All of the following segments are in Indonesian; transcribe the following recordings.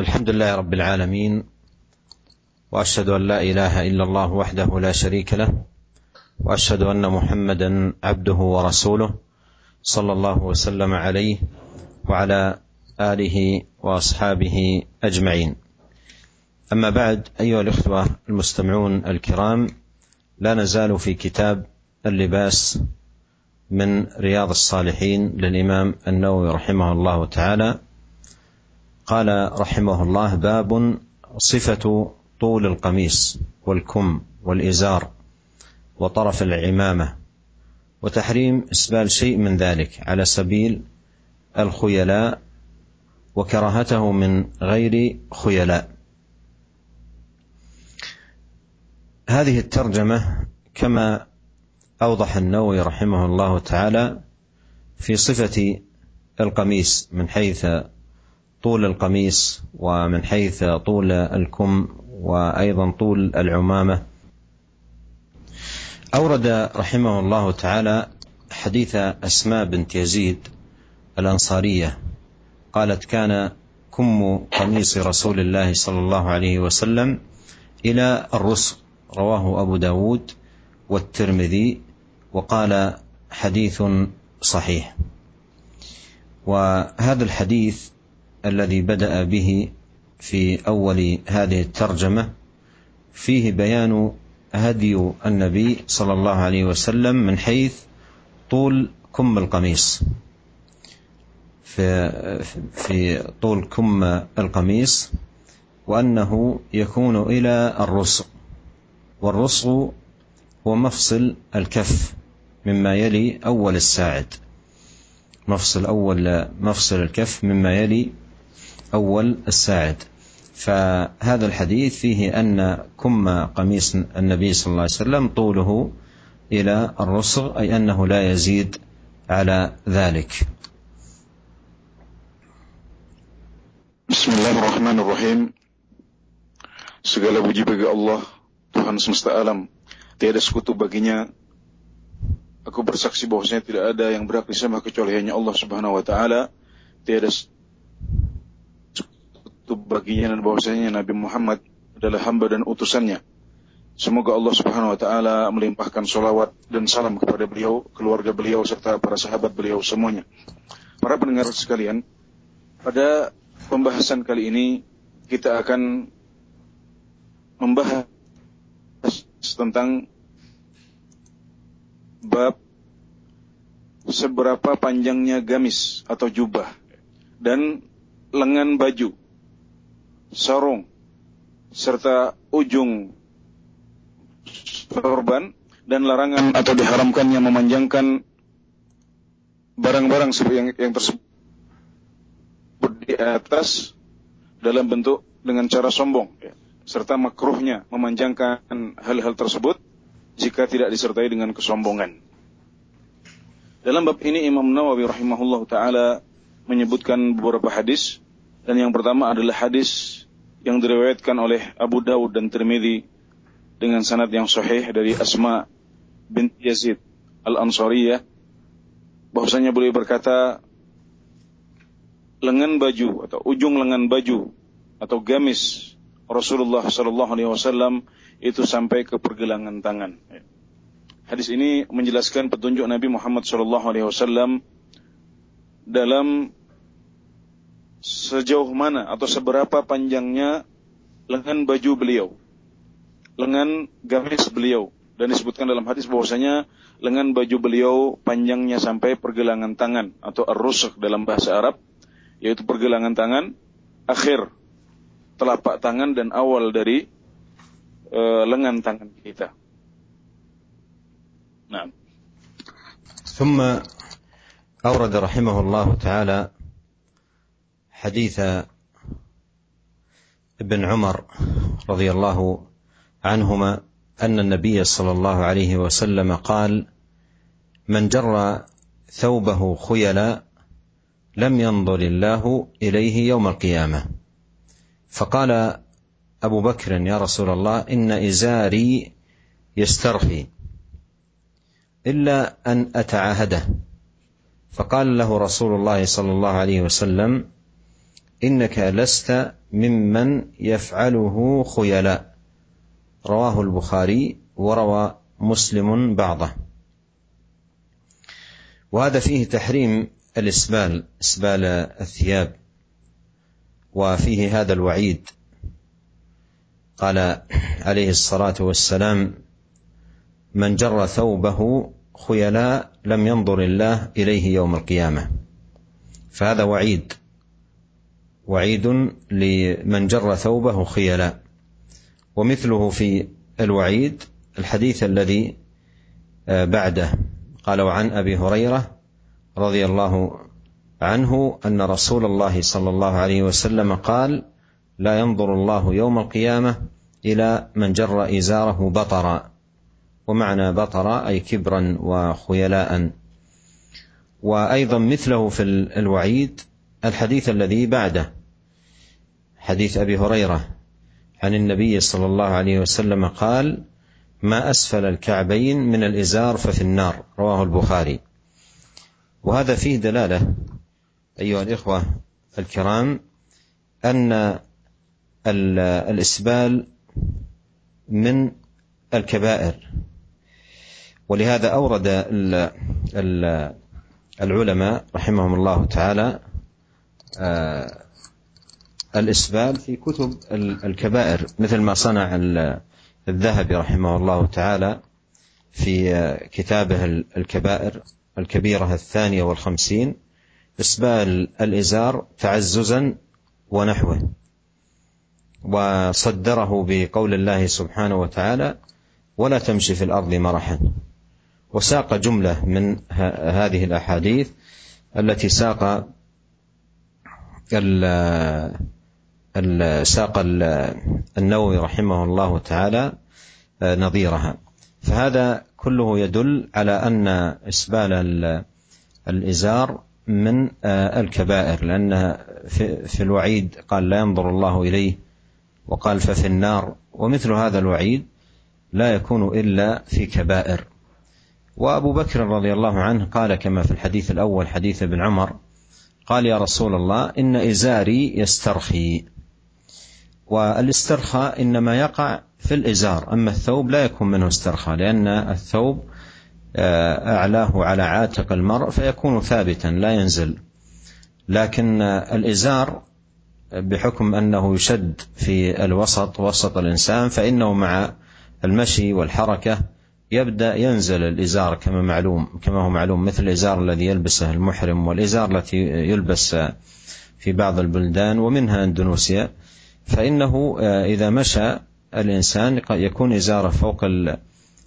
الحمد لله رب العالمين وأشهد أن لا إله إلا الله وحده لا شريك له وأشهد أن محمدا عبده ورسوله صلى الله وسلم عليه وعلى آله وأصحابه أجمعين. أما بعد أيها الإخوة المستمعون الكرام لا نزال في كتاب اللباس من رياض الصالحين للإمام النووي رحمه الله تعالى. قال رحمه الله باب صفة طول القميص والكم والإزار وطرف العمامة وتحريم إسبال شيء من ذلك على سبيل الخيلاء وكراهته من غير خيلاء. هذه الترجمة كما أوضح النووي رحمه الله تعالى في صفة القميص من حيث طول القميص ومن حيث طول الكم وأيضا طول العمامة. أورد رحمه الله تعالى حديث أسماء بنت يزيد الأنصارية. قالت كان كم قميص رسول الله صلى الله عليه وسلم إلى الرسغ. رواه أبو داود والترمذي وقال حديث صحيح. وهذا الحديث الذي بدأ به في أول هذه الترجمة فيه بيان هدي النبي صلى الله عليه وسلم من حيث طول كم القميص. في في طول كم القميص وأنه يكون إلى الرسغ. والرسغ هو مفصل الكف مما يلي أول الساعد. مفصل أول مفصل الكف مما يلي اول الساعد فهذا الحديث فيه ان كم قميص النبي صلى الله عليه وسلم طوله إلى الرسغ اي انه لا يزيد على ذلك Bismillahirrahmanirrahim. Segala puji bagi Allah, Tuhan semesta alam. Tiada sekutu baginya. Aku bersaksi bahwasanya tidak ada yang berhak disembah kecuali hanya Allah Subhanahu wa taala. Tiada sekutu baginya dan bahwasanya Nabi Muhammad adalah hamba dan utusannya. Semoga Allah Subhanahu wa taala melimpahkan salawat dan salam kepada beliau, keluarga beliau serta para sahabat beliau semuanya. Para pendengar sekalian, pada pembahasan kali ini kita akan membahas tentang bab seberapa panjangnya gamis atau jubah dan lengan baju, sarung, serta ujung sorban dan larangan atau diharamkannya memanjangkan barang-barang yang, yang tersebut di atas dalam bentuk dengan cara sombong ya. serta makruhnya memanjangkan hal-hal tersebut jika tidak disertai dengan kesombongan. Dalam bab ini Imam Nawawi rahimahullah taala menyebutkan beberapa hadis dan yang pertama adalah hadis yang diriwayatkan oleh Abu Dawud dan Tirmidzi dengan sanad yang sahih dari Asma binti Yazid Al-Ansariyah bahwasanya beliau berkata lengan baju atau ujung lengan baju atau gamis Rasulullah Shallallahu Alaihi Wasallam itu sampai ke pergelangan tangan. Hadis ini menjelaskan petunjuk Nabi Muhammad Shallallahu Alaihi Wasallam dalam sejauh mana atau seberapa panjangnya lengan baju beliau, lengan gamis beliau, dan disebutkan dalam hadis bahwasanya lengan baju beliau panjangnya sampai pergelangan tangan atau ar dalam bahasa Arab yaitu pergelangan tangan, akhir telapak tangan dan awal dari uh, lengan tangan kita. Nah. ثم أورد رحمه الله تعالى حديث ابن عمر رضي الله عنهما أن النبي صلى الله عليه وسلم قال من جر ثوبه خيلا لم ينظر الله إليه يوم القيامة. فقال أبو بكر يا رسول الله إن إزاري يسترخي إلا أن أتعاهده. فقال له رسول الله صلى الله عليه وسلم إنك لست ممن يفعله خيلاء. رواه البخاري وروى مسلم بعضه. وهذا فيه تحريم الإسبال إسبال الثياب. وفيه هذا الوعيد. قال عليه الصلاة والسلام من جر ثوبه خيلاء لم ينظر الله إليه يوم القيامة. فهذا وعيد. وعيد لمن جر ثوبه خيلاء ومثله في الوعيد الحديث الذي آه، بعده. قال وعن أبي هريرة رضي الله عنه أن رسول الله صلى الله عليه وسلم قال لا ينظر الله يوم القيامة إلى من جر إزاره بطرا. ومعنى بطرا أي كبرا وخيلاء. وأيضا مثله في الوعيد الحديث الذي بعده. حديث أبي هريرة عن النبي صلى الله عليه وسلم قال ما أسفل الكعبين من الإزار ففي النار رواه البخاري. وهذا فيه دلالة أيها الإخوة الكرام أن الإسبال من الكبائر. ولهذا أورد العلماء رحمهم الله تعالى آه، الإسبال في كتب الكبائر مثل ما صنع الذهبي رحمه الله تعالى في كتابه الكبائر الكبيرة الثانية والخمسين إسبال الإزار تعززا ونحوه. وصدره بقول الله سبحانه وتعالى ولا تمشي في الأرض مرحا. وساق جملة من هذه الأحاديث التي ساق ساق النووي رحمه الله تعالى آه، نظيرها. فهذا كله يدل على أن إسبال الإزار من آه، الكبائر. لأن في الوعيد قال لا ينظر الله إليه وقال ففي النار. ومثل هذا الوعيد لا يكون إلا في كبائر. وأبو بكر رضي الله عنه قال كما في الحديث الأول حديث ابن عمر قال يا رسول الله إن إزاري يسترخي. والإسترخاء إنما يقع في الإزار أما الثوب لا يكون منه استرخاء لأن الثوب آه، أعلاه على عاتق المرء فيكون ثابتا لا ينزل. لكن الإزار بحكم أنه يشد في الوسط وسط الإنسان فإنه مع المشي والحركة يبدأ ينزل الإزار كما معلوم كما هو معلوم مثل الإزار الذي يلبسه المحرم والإزار التي يلبس في بعض البلدان ومنها أندونيسيا. فإنه آه، إذا مشى الإنسان يكون إزاره فوق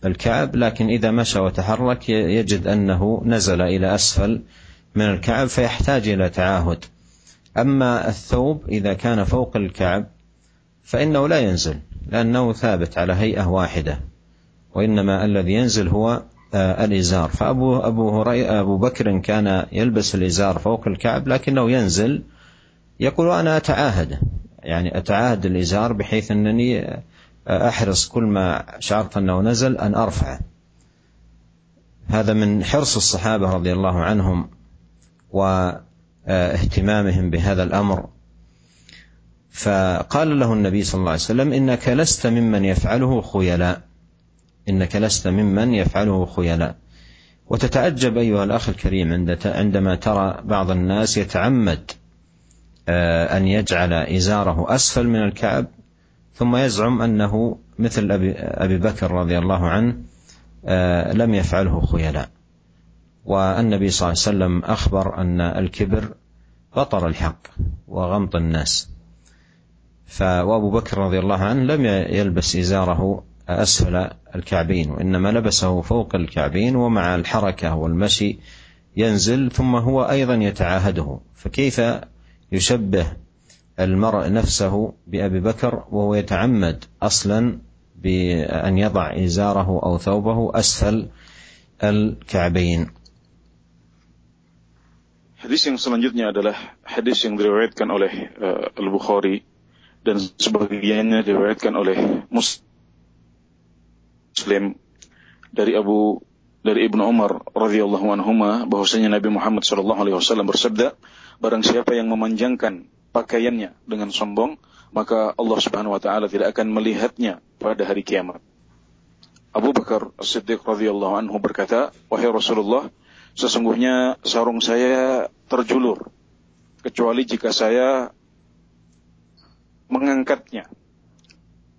الكعب لكن إذا مشى وتحرك يجد أنه نزل إلى أسفل من الكعب فيحتاج إلى تعاهد. أما الثوب إذا كان فوق الكعب فإنه لا ينزل لأنه ثابت على هيئة واحدة. وإنما الذي ينزل هو آه، الإزار. فأبو أبو أبو بكر كان يلبس الإزار فوق الكعب لكنه ينزل يقول أنا أتعاهد. يعني أتعاهد الإزار بحيث أنني أحرص كل ما شعرت أنه نزل أن أرفعه. هذا من حرص الصحابة رضي الله عنهم واهتمامهم بهذا الأمر. فقال له النبي صلى الله عليه وسلم إنك لست ممن يفعله خيلاء. إنك لست ممن يفعله خيلاء. وتتعجب أيها الأخ الكريم عندما ترى بعض الناس يتعمد أن يجعل إزاره أسفل من الكعب ثم يزعم أنه مثل أبي, أبي بكر رضي الله عنه آه، لم يفعله خيلاء. والنبي صلى الله عليه وسلم أخبر أن الكبر بطر الحق وغمط الناس. وأبو بكر رضي الله عنه لم يلبس إزاره أسفل الكعبين وإنما لبسه فوق الكعبين ومع الحركة والمشي ينزل ثم هو أيضا يتعاهده. فكيف يشبه المرء نفسه بأبي بكر وهو يتعمد أصلا بأن يضع إزاره أو ثوبه أسفل الكعبين Hadis yang selanjutnya adalah hadis yang diriwayatkan oleh uh, Al-Bukhari dan sebagiannya diriwayatkan oleh Muslim dari Abu dari Ibnu Umar radhiyallahu anhu bahwasanya Nabi Muhammad sallallahu alaihi wasallam bersabda barang siapa yang memanjangkan pakaiannya dengan sombong, maka Allah Subhanahu wa taala tidak akan melihatnya pada hari kiamat. Abu Bakar As-Siddiq radhiyallahu anhu berkata, "Wahai Rasulullah, sesungguhnya sarung saya terjulur kecuali jika saya mengangkatnya.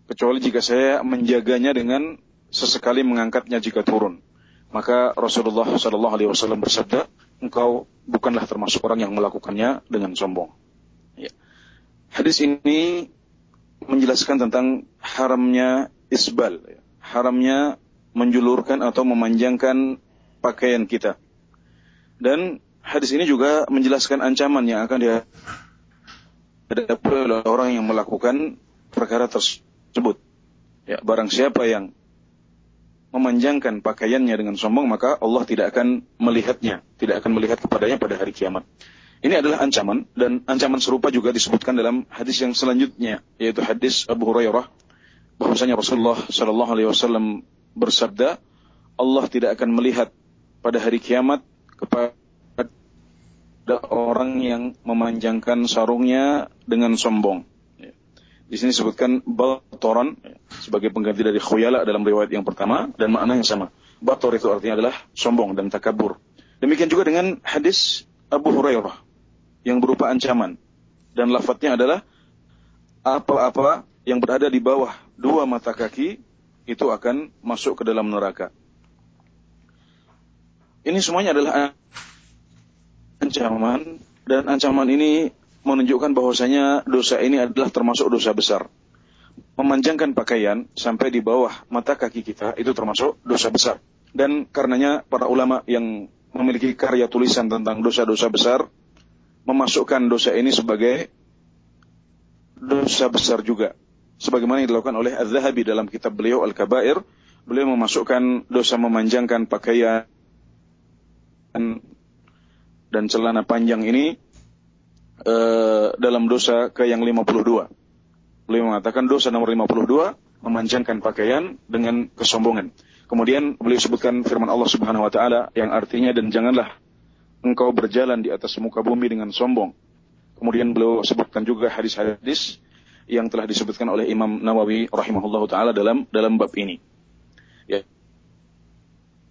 Kecuali jika saya menjaganya dengan sesekali mengangkatnya jika turun." Maka Rasulullah Shallallahu alaihi wasallam bersabda, "Engkau bukanlah termasuk orang yang melakukannya dengan sombong." Ya. Hadis ini menjelaskan tentang haramnya isbal, ya haramnya menjulurkan atau memanjangkan pakaian kita. Dan hadis ini juga menjelaskan ancaman yang akan dihadapi oleh orang yang melakukan perkara tersebut. Ya, barang siapa yang memanjangkan pakaiannya dengan sombong, maka Allah tidak akan melihatnya, tidak akan melihat kepadanya pada hari kiamat. Ini adalah ancaman dan ancaman serupa juga disebutkan dalam hadis yang selanjutnya, yaitu hadis Abu Hurairah bahwasanya Rasulullah Shallallahu Alaihi Wasallam bersabda, Allah tidak akan melihat pada hari kiamat kepada orang yang memanjangkan sarungnya dengan sombong. Di sini disebutkan batoran sebagai pengganti dari khuyala dalam riwayat yang pertama dan makna yang sama. Bator itu artinya adalah sombong dan takabur. Demikian juga dengan hadis Abu Hurairah yang berupa ancaman dan lafadznya adalah apa-apa yang berada di bawah dua mata kaki itu akan masuk ke dalam neraka. Ini semuanya adalah ancaman dan ancaman ini menunjukkan bahwasanya dosa ini adalah termasuk dosa besar. Memanjangkan pakaian sampai di bawah mata kaki kita itu termasuk dosa besar. Dan karenanya para ulama yang memiliki karya tulisan tentang dosa-dosa besar memasukkan dosa ini sebagai dosa besar juga sebagaimana yang dilakukan oleh Az-Zahabi dalam kitab beliau Al-Kabair, beliau memasukkan dosa memanjangkan pakaian dan celana panjang ini uh, dalam dosa ke yang 52. Beliau mengatakan dosa nomor 52 memanjangkan pakaian dengan kesombongan. Kemudian beliau sebutkan firman Allah Subhanahu wa taala yang artinya dan janganlah engkau berjalan di atas muka bumi dengan sombong. Kemudian beliau sebutkan juga hadis-hadis yang telah disebutkan oleh Imam Nawawi rahimahullah taala dalam dalam bab ini. Ya.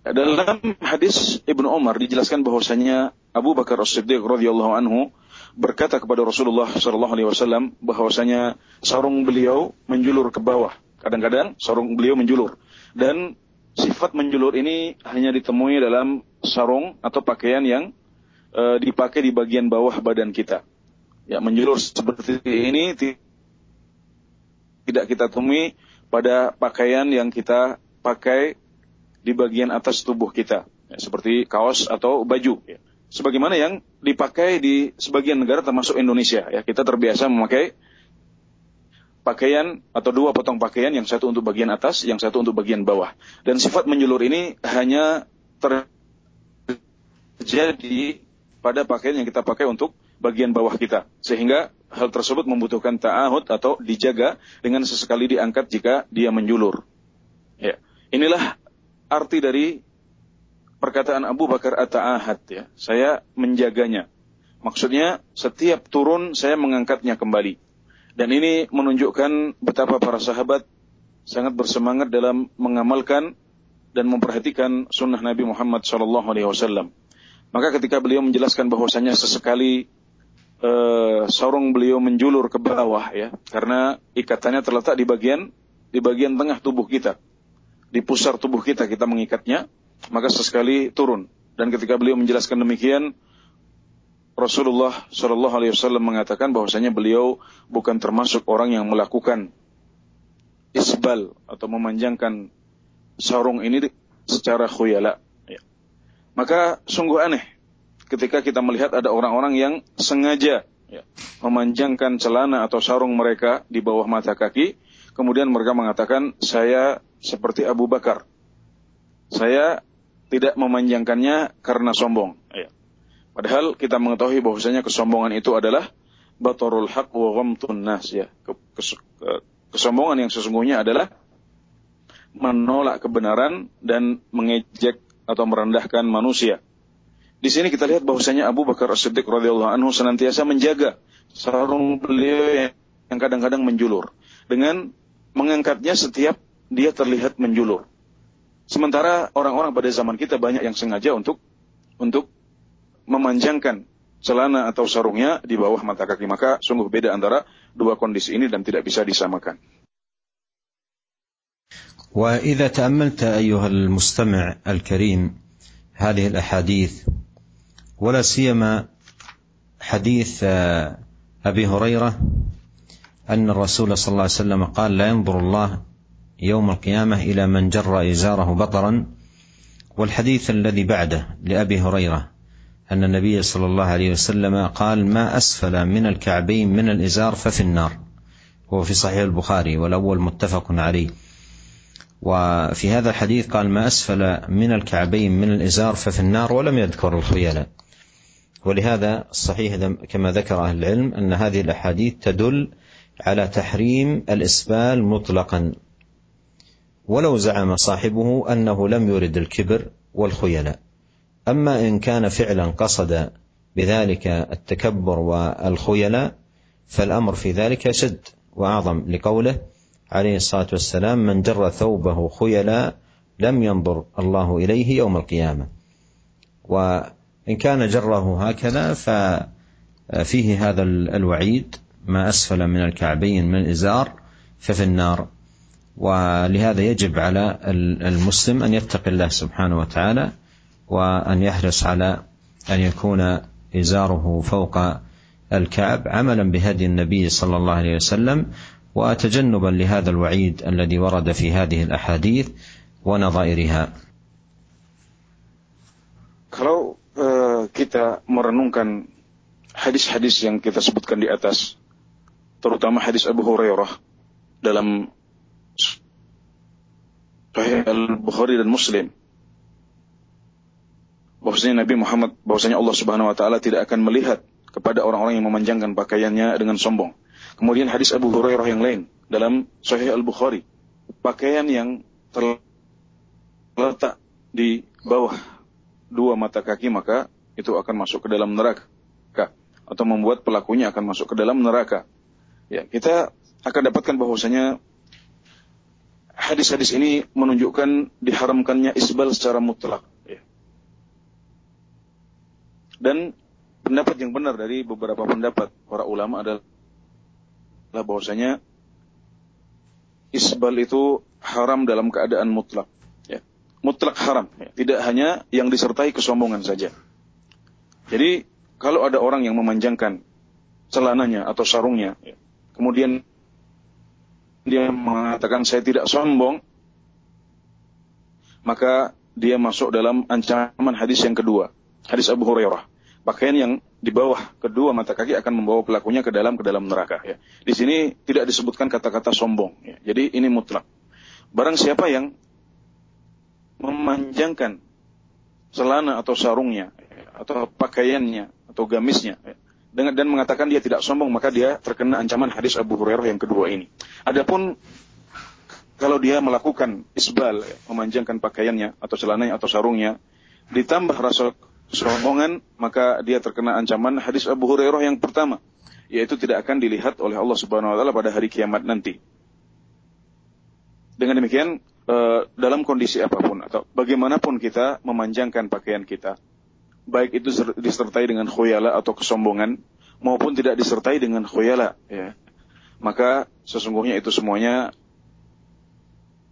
Dalam hadis Ibnu Umar dijelaskan bahwasanya Abu Bakar As-Siddiq radhiyallahu anhu berkata kepada Rasulullah sallallahu alaihi wasallam bahwasanya sarung beliau menjulur ke bawah. Kadang-kadang sarung beliau menjulur dan sifat menjulur ini hanya ditemui dalam sarung atau pakaian yang uh, dipakai di bagian bawah badan kita. Ya, menjulur seperti ini tidak kita temui pada pakaian yang kita pakai di bagian atas tubuh kita, ya, seperti kaos atau baju. Ya. Sebagaimana yang dipakai di sebagian negara termasuk Indonesia, ya kita terbiasa memakai pakaian atau dua potong pakaian, yang satu untuk bagian atas, yang satu untuk bagian bawah. Dan sifat menjulur ini hanya terjadi pada pakaian yang kita pakai untuk bagian bawah kita. Sehingga hal tersebut membutuhkan ta'ahud atau dijaga dengan sesekali diangkat jika dia menjulur. Ya. Inilah arti dari perkataan Abu Bakar at-ta'ahad ya. Saya menjaganya. Maksudnya setiap turun saya mengangkatnya kembali. Dan ini menunjukkan betapa para sahabat sangat bersemangat dalam mengamalkan dan memperhatikan sunnah Nabi Muhammad SAW. Maka ketika beliau menjelaskan bahwasanya sesekali uh, sarung beliau menjulur ke bawah ya, karena ikatannya terletak di bagian di bagian tengah tubuh kita. Di pusar tubuh kita kita mengikatnya, maka sesekali turun. Dan ketika beliau menjelaskan demikian, Rasulullah Shallallahu Alaihi Wasallam mengatakan bahwasanya beliau bukan termasuk orang yang melakukan isbal atau memanjangkan sarung ini secara khuyala. Ya. Maka sungguh aneh ketika kita melihat ada orang-orang yang sengaja ya, memanjangkan celana atau sarung mereka di bawah mata kaki, kemudian mereka mengatakan, saya seperti Abu Bakar. Saya tidak memanjangkannya karena sombong. Ya. Padahal kita mengetahui bahwasanya kesombongan itu adalah batarul haq wa ghamtun nas ya. Kesombongan yang sesungguhnya adalah menolak kebenaran dan mengejek atau merendahkan manusia Di sini kita lihat bahwasanya Abu Bakar As-Siddiq radhiyallahu anhu senantiasa menjaga sarung beliau yang kadang-kadang menjulur dengan mengangkatnya setiap dia terlihat menjulur. Sementara orang-orang pada zaman kita banyak yang sengaja untuk untuk memanjangkan celana atau sarungnya di bawah mata kaki. Maka sungguh beda antara dua kondisi ini dan tidak bisa disamakan. وإذا تأملت أيها المستمع الكريم هذه الأحاديث ولا سيما حديث أبي هريرة أن الرسول صلى الله عليه وسلم قال لا ينظر الله يوم القيامة إلى من جر إزاره بطرا والحديث الذي بعده لأبي هريرة أن النبي صلى الله عليه وسلم قال ما أسفل من الكعبين من الإزار ففي النار هو في صحيح البخاري والأول متفق عليه. وفي هذا الحديث قال ما أسفل من الكعبين من الإزار ففي النار ولم يذكر الخيلاء. ولهذا الصحيح كما ذكر أهل العلم أن هذه الأحاديث تدل على تحريم الإسبال مطلقا. ولو زعم صاحبه أنه لم يرد الكبر والخيلاء. أما إن كان فعلا قصد بذلك التكبر والخيلاء فالأمر في ذلك شد وأعظم لقوله عليه الصلاة والسلام من جر ثوبه خيلاء لم ينظر الله إليه يوم القيامة. وإن كان جره هكذا ففيه هذا الوعيد ما أسفل من الكعبين من الإزار ففي النار ولهذا يجب على المسلم أن يتقي الله سبحانه وتعالى وأن يحرص على أن يكون إزاره فوق الكعب عملا بهدي النبي صلى الله عليه وسلم وتجنبا لهذا الوعيد الذي ورد في هذه الأحاديث ونظائرها. Kalau uh, kita merenungkan hadis-hadis yang kita sebutkan di atas, terutama hadis Abu Hurairah dalam Sahih Al-Bukhari dan Muslim, bahwasanya Nabi Muhammad bahwasanya Allah Subhanahu wa taala tidak akan melihat kepada orang-orang yang memanjangkan pakaiannya dengan sombong. Kemudian hadis Abu Hurairah yang lain dalam Sahih Al-Bukhari, pakaian yang terletak di bawah dua mata kaki maka itu akan masuk ke dalam neraka atau membuat pelakunya akan masuk ke dalam neraka. Ya, kita akan dapatkan bahwasanya hadis-hadis ini menunjukkan diharamkannya isbal secara mutlak. Dan pendapat yang benar dari beberapa pendapat para ulama adalah bahwasanya isbal itu haram dalam keadaan mutlak. Ya. Mutlak haram. Ya. Tidak hanya yang disertai kesombongan saja. Jadi kalau ada orang yang memanjangkan celananya atau sarungnya, ya, kemudian dia mengatakan saya tidak sombong, maka dia masuk dalam ancaman hadis yang kedua, hadis Abu Hurairah pakaian yang di bawah kedua mata kaki akan membawa pelakunya ke dalam ke dalam neraka ya. Di sini tidak disebutkan kata-kata sombong ya. Jadi ini mutlak. Barang siapa yang memanjangkan celana atau sarungnya ya, atau pakaiannya atau gamisnya ya, dengan dan mengatakan dia tidak sombong maka dia terkena ancaman hadis Abu Hurairah yang kedua ini. Adapun kalau dia melakukan isbal, memanjangkan pakaiannya atau celananya atau sarungnya, ditambah rasa kesombongan, maka dia terkena ancaman hadis Abu Hurairah yang pertama, yaitu tidak akan dilihat oleh Allah Subhanahu wa taala pada hari kiamat nanti. Dengan demikian, eh, dalam kondisi apa pun atau bagaimanapun kita memanjangkan pakaian kita, baik itu disertai dengan khuyala atau kesombongan maupun tidak disertai dengan khuyala, ya. Maka sesungguhnya itu semuanya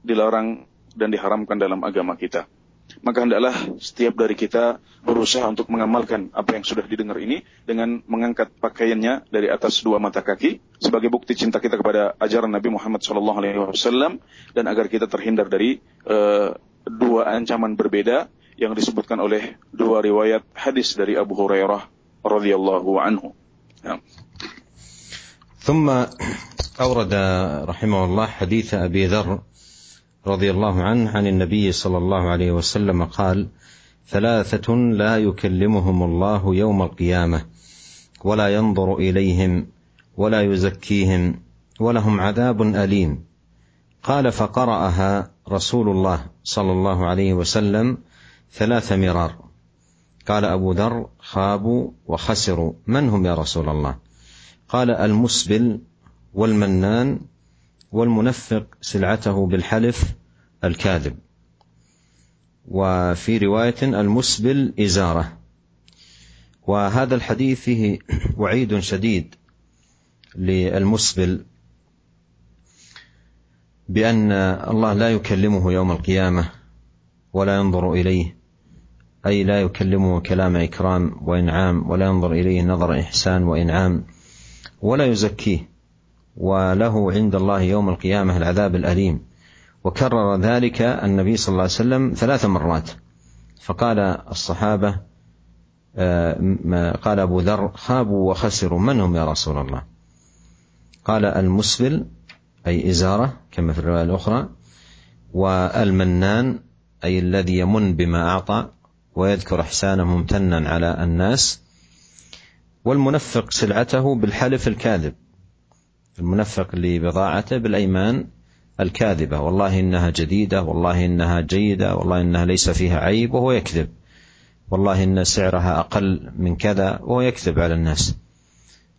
dilarang dan diharamkan dalam agama kita maka hendaklah setiap dari kita berusaha untuk mengamalkan apa yang sudah didengar ini dengan mengangkat pakaiannya dari atas dua mata kaki sebagai bukti cinta kita kepada ajaran Nabi Muhammad SAW dan agar kita terhindar dari uh, dua ancaman berbeda yang disebutkan oleh dua riwayat hadis dari Abu Hurairah radhiyallahu anhu. Ya. ثم أورد رحمه الله حديث أبي ذر رضي الله عنه عن النبي صلى الله عليه وسلم قال ثلاثة لا يكلمهم الله يوم القيامه ولا ينظر اليهم ولا يزكيهم ولهم عذاب اليم قال فقراها رسول الله صلى الله عليه وسلم ثلاث مرار. قال أبو ذر خابوا وخسروا. من هم يا رسول الله؟ قال المسبل والمنان والمنفق سلعته بالحلف الكاذب. وفي رواية المسبل إزارة. وهذا الحديث فيه وعيد شديد للمسبل بأن الله لا يكلمه يوم القيامة ولا ينظر إليه. أي لا يكلمه كلام إكرام وإنعام ولا ينظر إليه نظر إحسان وإنعام ولا يزكيه. وله عند الله يوم القيامة العذاب الأليم. وكرر ذلك النبي صلى الله عليه وسلم ثلاث مرات. فقال الصحابة آه، قال أبو ذر خابوا وخسروا. من هم يا رسول الله؟ قال المسبل أي إزارة كما في الرواية الأخرى والمنان أي الذي يمن بما أعطى. ويذكر إحسانه ممتنا على الناس. والمنفق سلعته بالحلف الكاذب. المنفق لبضاعته بالأيمان الكاذبة. والله إنها جديدة والله إنها جيدة والله إنها ليس فيها عيب وهو يكذب. والله إن سعرها أقل من كذا وهو يكذب على الناس.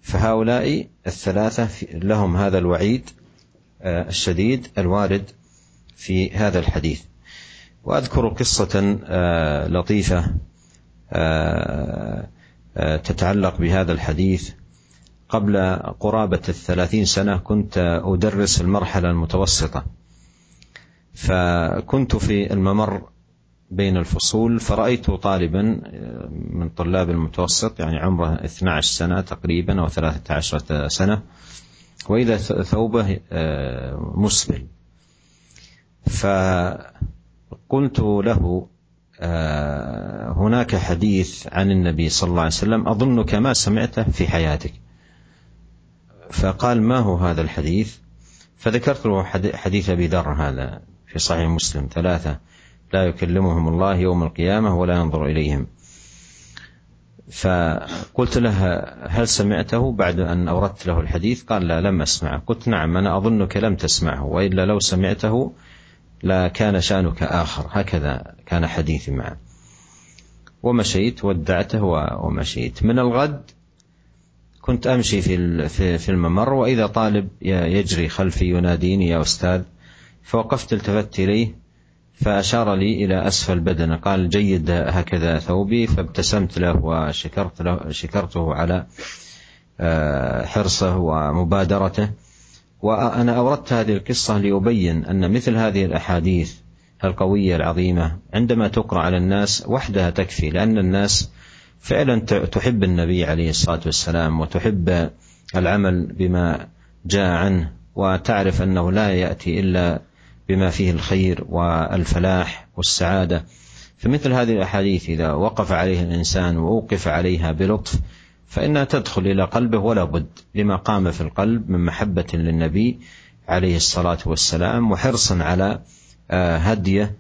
فهؤلاء الثلاثة لهم هذا الوعيد آه، الشديد الوارد في هذا الحديث. وأذكر قصة آه، لطيفة آه، تتعلق بهذا الحديث. قبل قرابة الثلاثين سنة كنت أدرس المرحلة المتوسطة. فكنت في الممر بين الفصول فرأيت طالبا من طلاب المتوسط يعني عمره 12 سنة تقريبا أو 13 سنة وإذا ثوبه آه، مسبل فقلت له آه، هناك حديث عن النبي صلى الله عليه وسلم أظنك ما سمعته في حياتك. فقال ما هو هذا الحديث؟ فذكرت له حديث أبي ذر هذا في صحيح مسلم ثلاثة لا يكلمهم الله يوم القيامة ولا ينظر إليهم. فقلت له هل سمعته؟ بعد أن أوردت له الحديث قال لا لم أسمعه. قلت نعم أنا أظنك لم تسمعه وإلا لو سمعته لكان شأنك آخر. هكذا كان حديثي معه. ومشيت ودعته ومشيت من الغد كنت أمشي في في الممر وإذا طالب يجري خلفي يناديني يا أستاذ. فوقفت التفت إليه فأشار لي إلى أسفل بدنه قال جيد هكذا ثوبي. فابتسمت له وشكرت له شكرته على آه، حرصه ومبادرته. وأنا أوردت هذه القصة لأبين أن مثل هذه الأحاديث القوية العظيمة عندما تقرأ على الناس وحدها تكفي لأن الناس فعلا تحب النبي عليه الصلاة والسلام وتحب العمل بما جاء عنه وتعرف أنه لا يأتي إلا بما فيه الخير والفلاح والسعادة. فمثل هذه الأحاديث إذا وقف عليها الإنسان وأوقف عليها بلطف فانها تدخل إلى قلبه ولا بد لما قام في القلب من محبه للنبي عليه الصلاه والسلام وحرصا على آه، هديه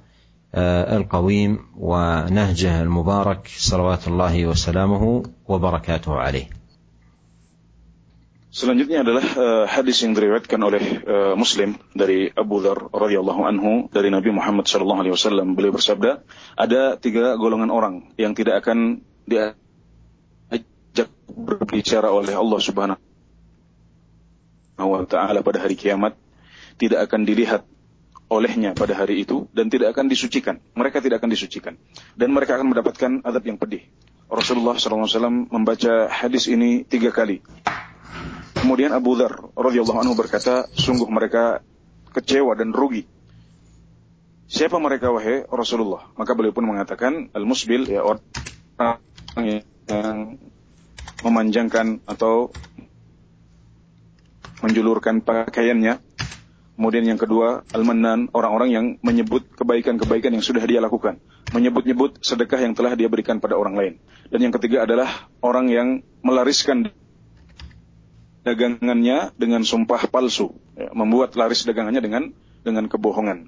آه، القويم ونهجه المبارك صلوات الله وسلامه وبركاته عليه. Selanjutnya adalah uh, hadis yang diriwayatkan oleh uh, Muslim dari Abu Dhar radhiyallahu anhu dari Nabi Muhammad sallallahu alaihi wasallam beliau bersabda ada tiga golongan orang yang tidak akan diajak berbicara oleh Allah Subhanahu wa taala pada hari kiamat tidak akan dilihat olehnya pada hari itu dan tidak akan disucikan mereka tidak akan disucikan dan mereka akan mendapatkan adab yang pedih Rasulullah SAW membaca hadis ini tiga kali Kemudian Abu Dhar radhiyallahu anhu berkata, sungguh mereka kecewa dan rugi. Siapa mereka wahai Rasulullah? Maka beliau pun mengatakan al-musbil ya orang yang memanjangkan atau menjulurkan pakaiannya. Kemudian yang kedua, al-mannan, orang-orang yang menyebut kebaikan-kebaikan yang sudah dia lakukan. Menyebut-nyebut sedekah yang telah dia berikan pada orang lain. Dan yang ketiga adalah orang yang melariskan dagangannya dengan sumpah palsu, ya, membuat laris dagangannya dengan dengan kebohongan.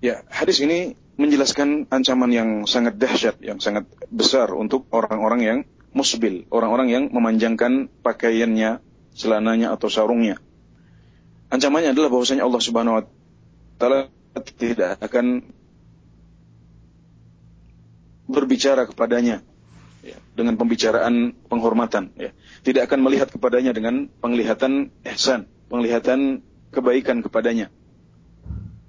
Ya, hadis ini menjelaskan ancaman yang sangat dahsyat, yang sangat besar untuk orang-orang yang musbil, orang-orang yang memanjangkan pakaiannya, celananya atau sarungnya. Ancamannya adalah bahwasanya Allah Subhanahu wa taala tidak akan berbicara kepadanya ya, dengan pembicaraan penghormatan. Ya. Tidak akan melihat kepadanya dengan penglihatan ihsan, penglihatan kebaikan kepadanya.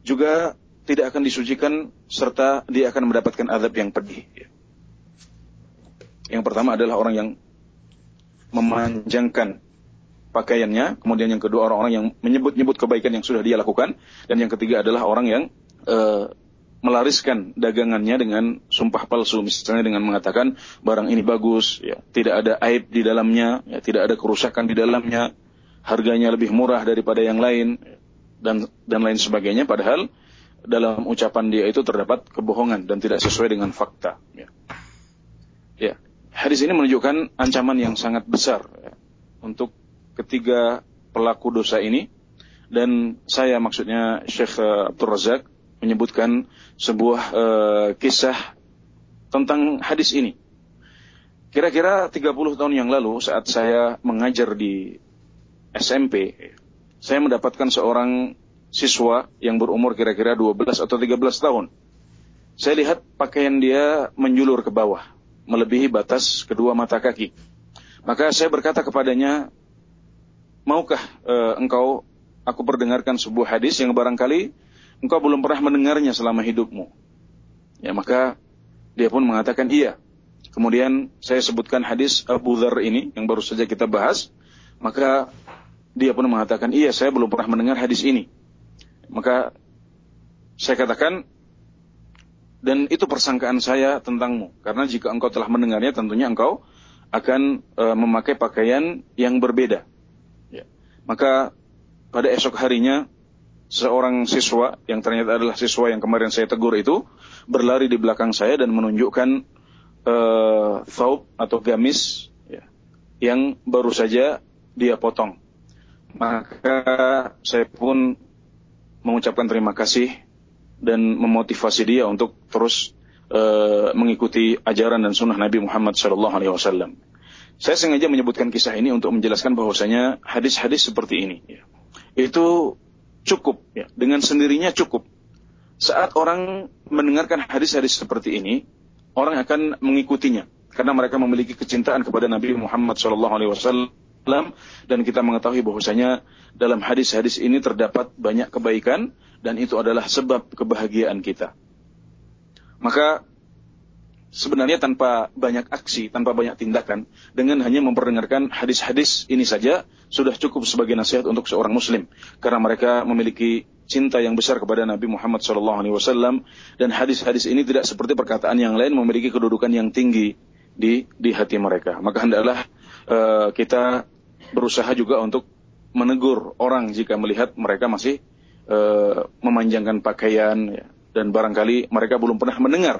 Juga tidak akan disucikan serta dia akan mendapatkan azab yang pedih. Ya. Yang pertama adalah orang yang memanjangkan pakaiannya, kemudian yang kedua orang-orang yang menyebut-nyebut kebaikan yang sudah dia lakukan, dan yang ketiga adalah orang yang uh, melariskan dagangannya dengan sumpah palsu, misalnya dengan mengatakan barang ini bagus, ya, tidak ada aib di dalamnya, ya, tidak ada kerusakan di dalamnya, harganya lebih murah daripada yang lain, dan dan lain sebagainya. Padahal dalam ucapan dia itu terdapat kebohongan dan tidak sesuai dengan fakta. Ya. ya. Hadis ini menunjukkan ancaman yang sangat besar ya, untuk ketiga pelaku dosa ini dan saya maksudnya Syekh eh, Abdul Razak menyebutkan sebuah uh, kisah tentang hadis ini. Kira-kira 30 tahun yang lalu saat saya mengajar di SMP, saya mendapatkan seorang siswa yang berumur kira-kira 12 atau 13 tahun. Saya lihat pakaian dia menjulur ke bawah, melebihi batas kedua mata kaki. Maka saya berkata kepadanya, maukah uh, engkau aku perdengarkan sebuah hadis yang barangkali engkau belum pernah mendengarnya selama hidupmu. Ya maka dia pun mengatakan iya. Kemudian saya sebutkan hadis Abu Dhar ini yang baru saja kita bahas. Maka dia pun mengatakan iya saya belum pernah mendengar hadis ini. Maka saya katakan dan itu persangkaan saya tentangmu. Karena jika engkau telah mendengarnya tentunya engkau akan e, memakai pakaian yang berbeda. Maka pada esok harinya seorang siswa yang ternyata adalah siswa yang kemarin saya tegur itu berlari di belakang saya dan menunjukkan uh, thawb atau gamis ya, yang baru saja dia potong. Maka saya pun mengucapkan terima kasih dan memotivasi dia untuk terus uh, mengikuti ajaran dan sunnah Nabi Muhammad SAW. Saya sengaja menyebutkan kisah ini untuk menjelaskan bahwasanya hadis-hadis seperti ini ya, itu cukup ya, dengan sendirinya cukup. Saat orang mendengarkan hadis-hadis seperti ini, orang akan mengikutinya karena mereka memiliki kecintaan kepada Nabi Muhammad SAW dan kita mengetahui bahwasanya dalam hadis-hadis ini terdapat banyak kebaikan dan itu adalah sebab kebahagiaan kita. Maka sebenarnya tanpa banyak aksi, tanpa banyak tindakan, dengan hanya memperdengarkan hadis-hadis ini saja sudah cukup sebagai nasihat untuk seorang muslim karena mereka memiliki cinta yang besar kepada Nabi Muhammad SAW dan hadis-hadis ini tidak seperti perkataan yang lain memiliki kedudukan yang tinggi di di hati mereka. Maka hendaklah uh, kita berusaha juga untuk menegur orang jika melihat mereka masih uh, memanjangkan pakaian ya, dan barangkali mereka belum pernah mendengar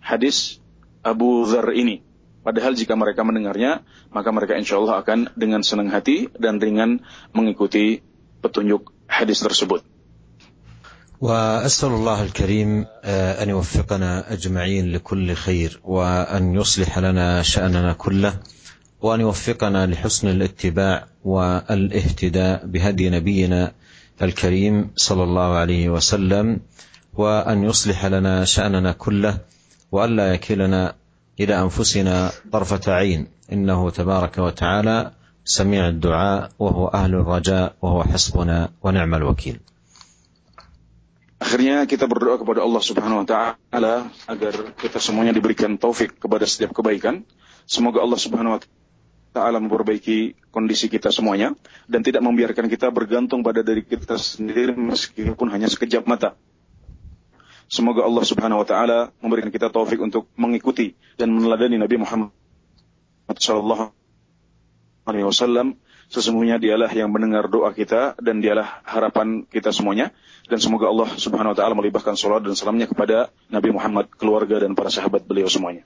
hadis Abu Dhar ini. Padahal jika mereka mendengarnya, maka mereka insya Allah akan dengan senang hati dan ringan mengikuti petunjuk hadis tersebut. واسال الله الكريم ان يوفقنا اجمعين لكل خير وان يصلح لنا شاننا كله وان يوفقنا لحسن الاتباع والاهتداء بهدي نبينا الكريم صلى الله عليه وسلم وان يصلح لنا شاننا كله والا يكلنا إلى انفسنا طرفه عين انه تبارك وتعالى سميع الدعاء وهو أهل الرجاء وهو حسبنا ونعم الوكيل. Akhirnya kita berdoa kepada Allah Subhanahu wa taala agar kita semuanya diberikan taufik kepada setiap kebaikan. Semoga Allah Subhanahu wa taala memperbaiki kondisi kita semuanya dan tidak membiarkan kita bergantung pada diri kita sendiri meskipun hanya sekejap mata. Semoga Allah Subhanahu wa taala memberikan kita taufik untuk mengikuti dan meneladani Nabi Muhammad sallallahu alaihi wasallam. Sesungguhnya dialah yang mendengar doa kita dan dialah harapan kita semuanya. Dan semoga Allah subhanahu wa ta'ala melibatkan salat dan salamnya kepada Nabi Muhammad, keluarga dan para sahabat beliau semuanya.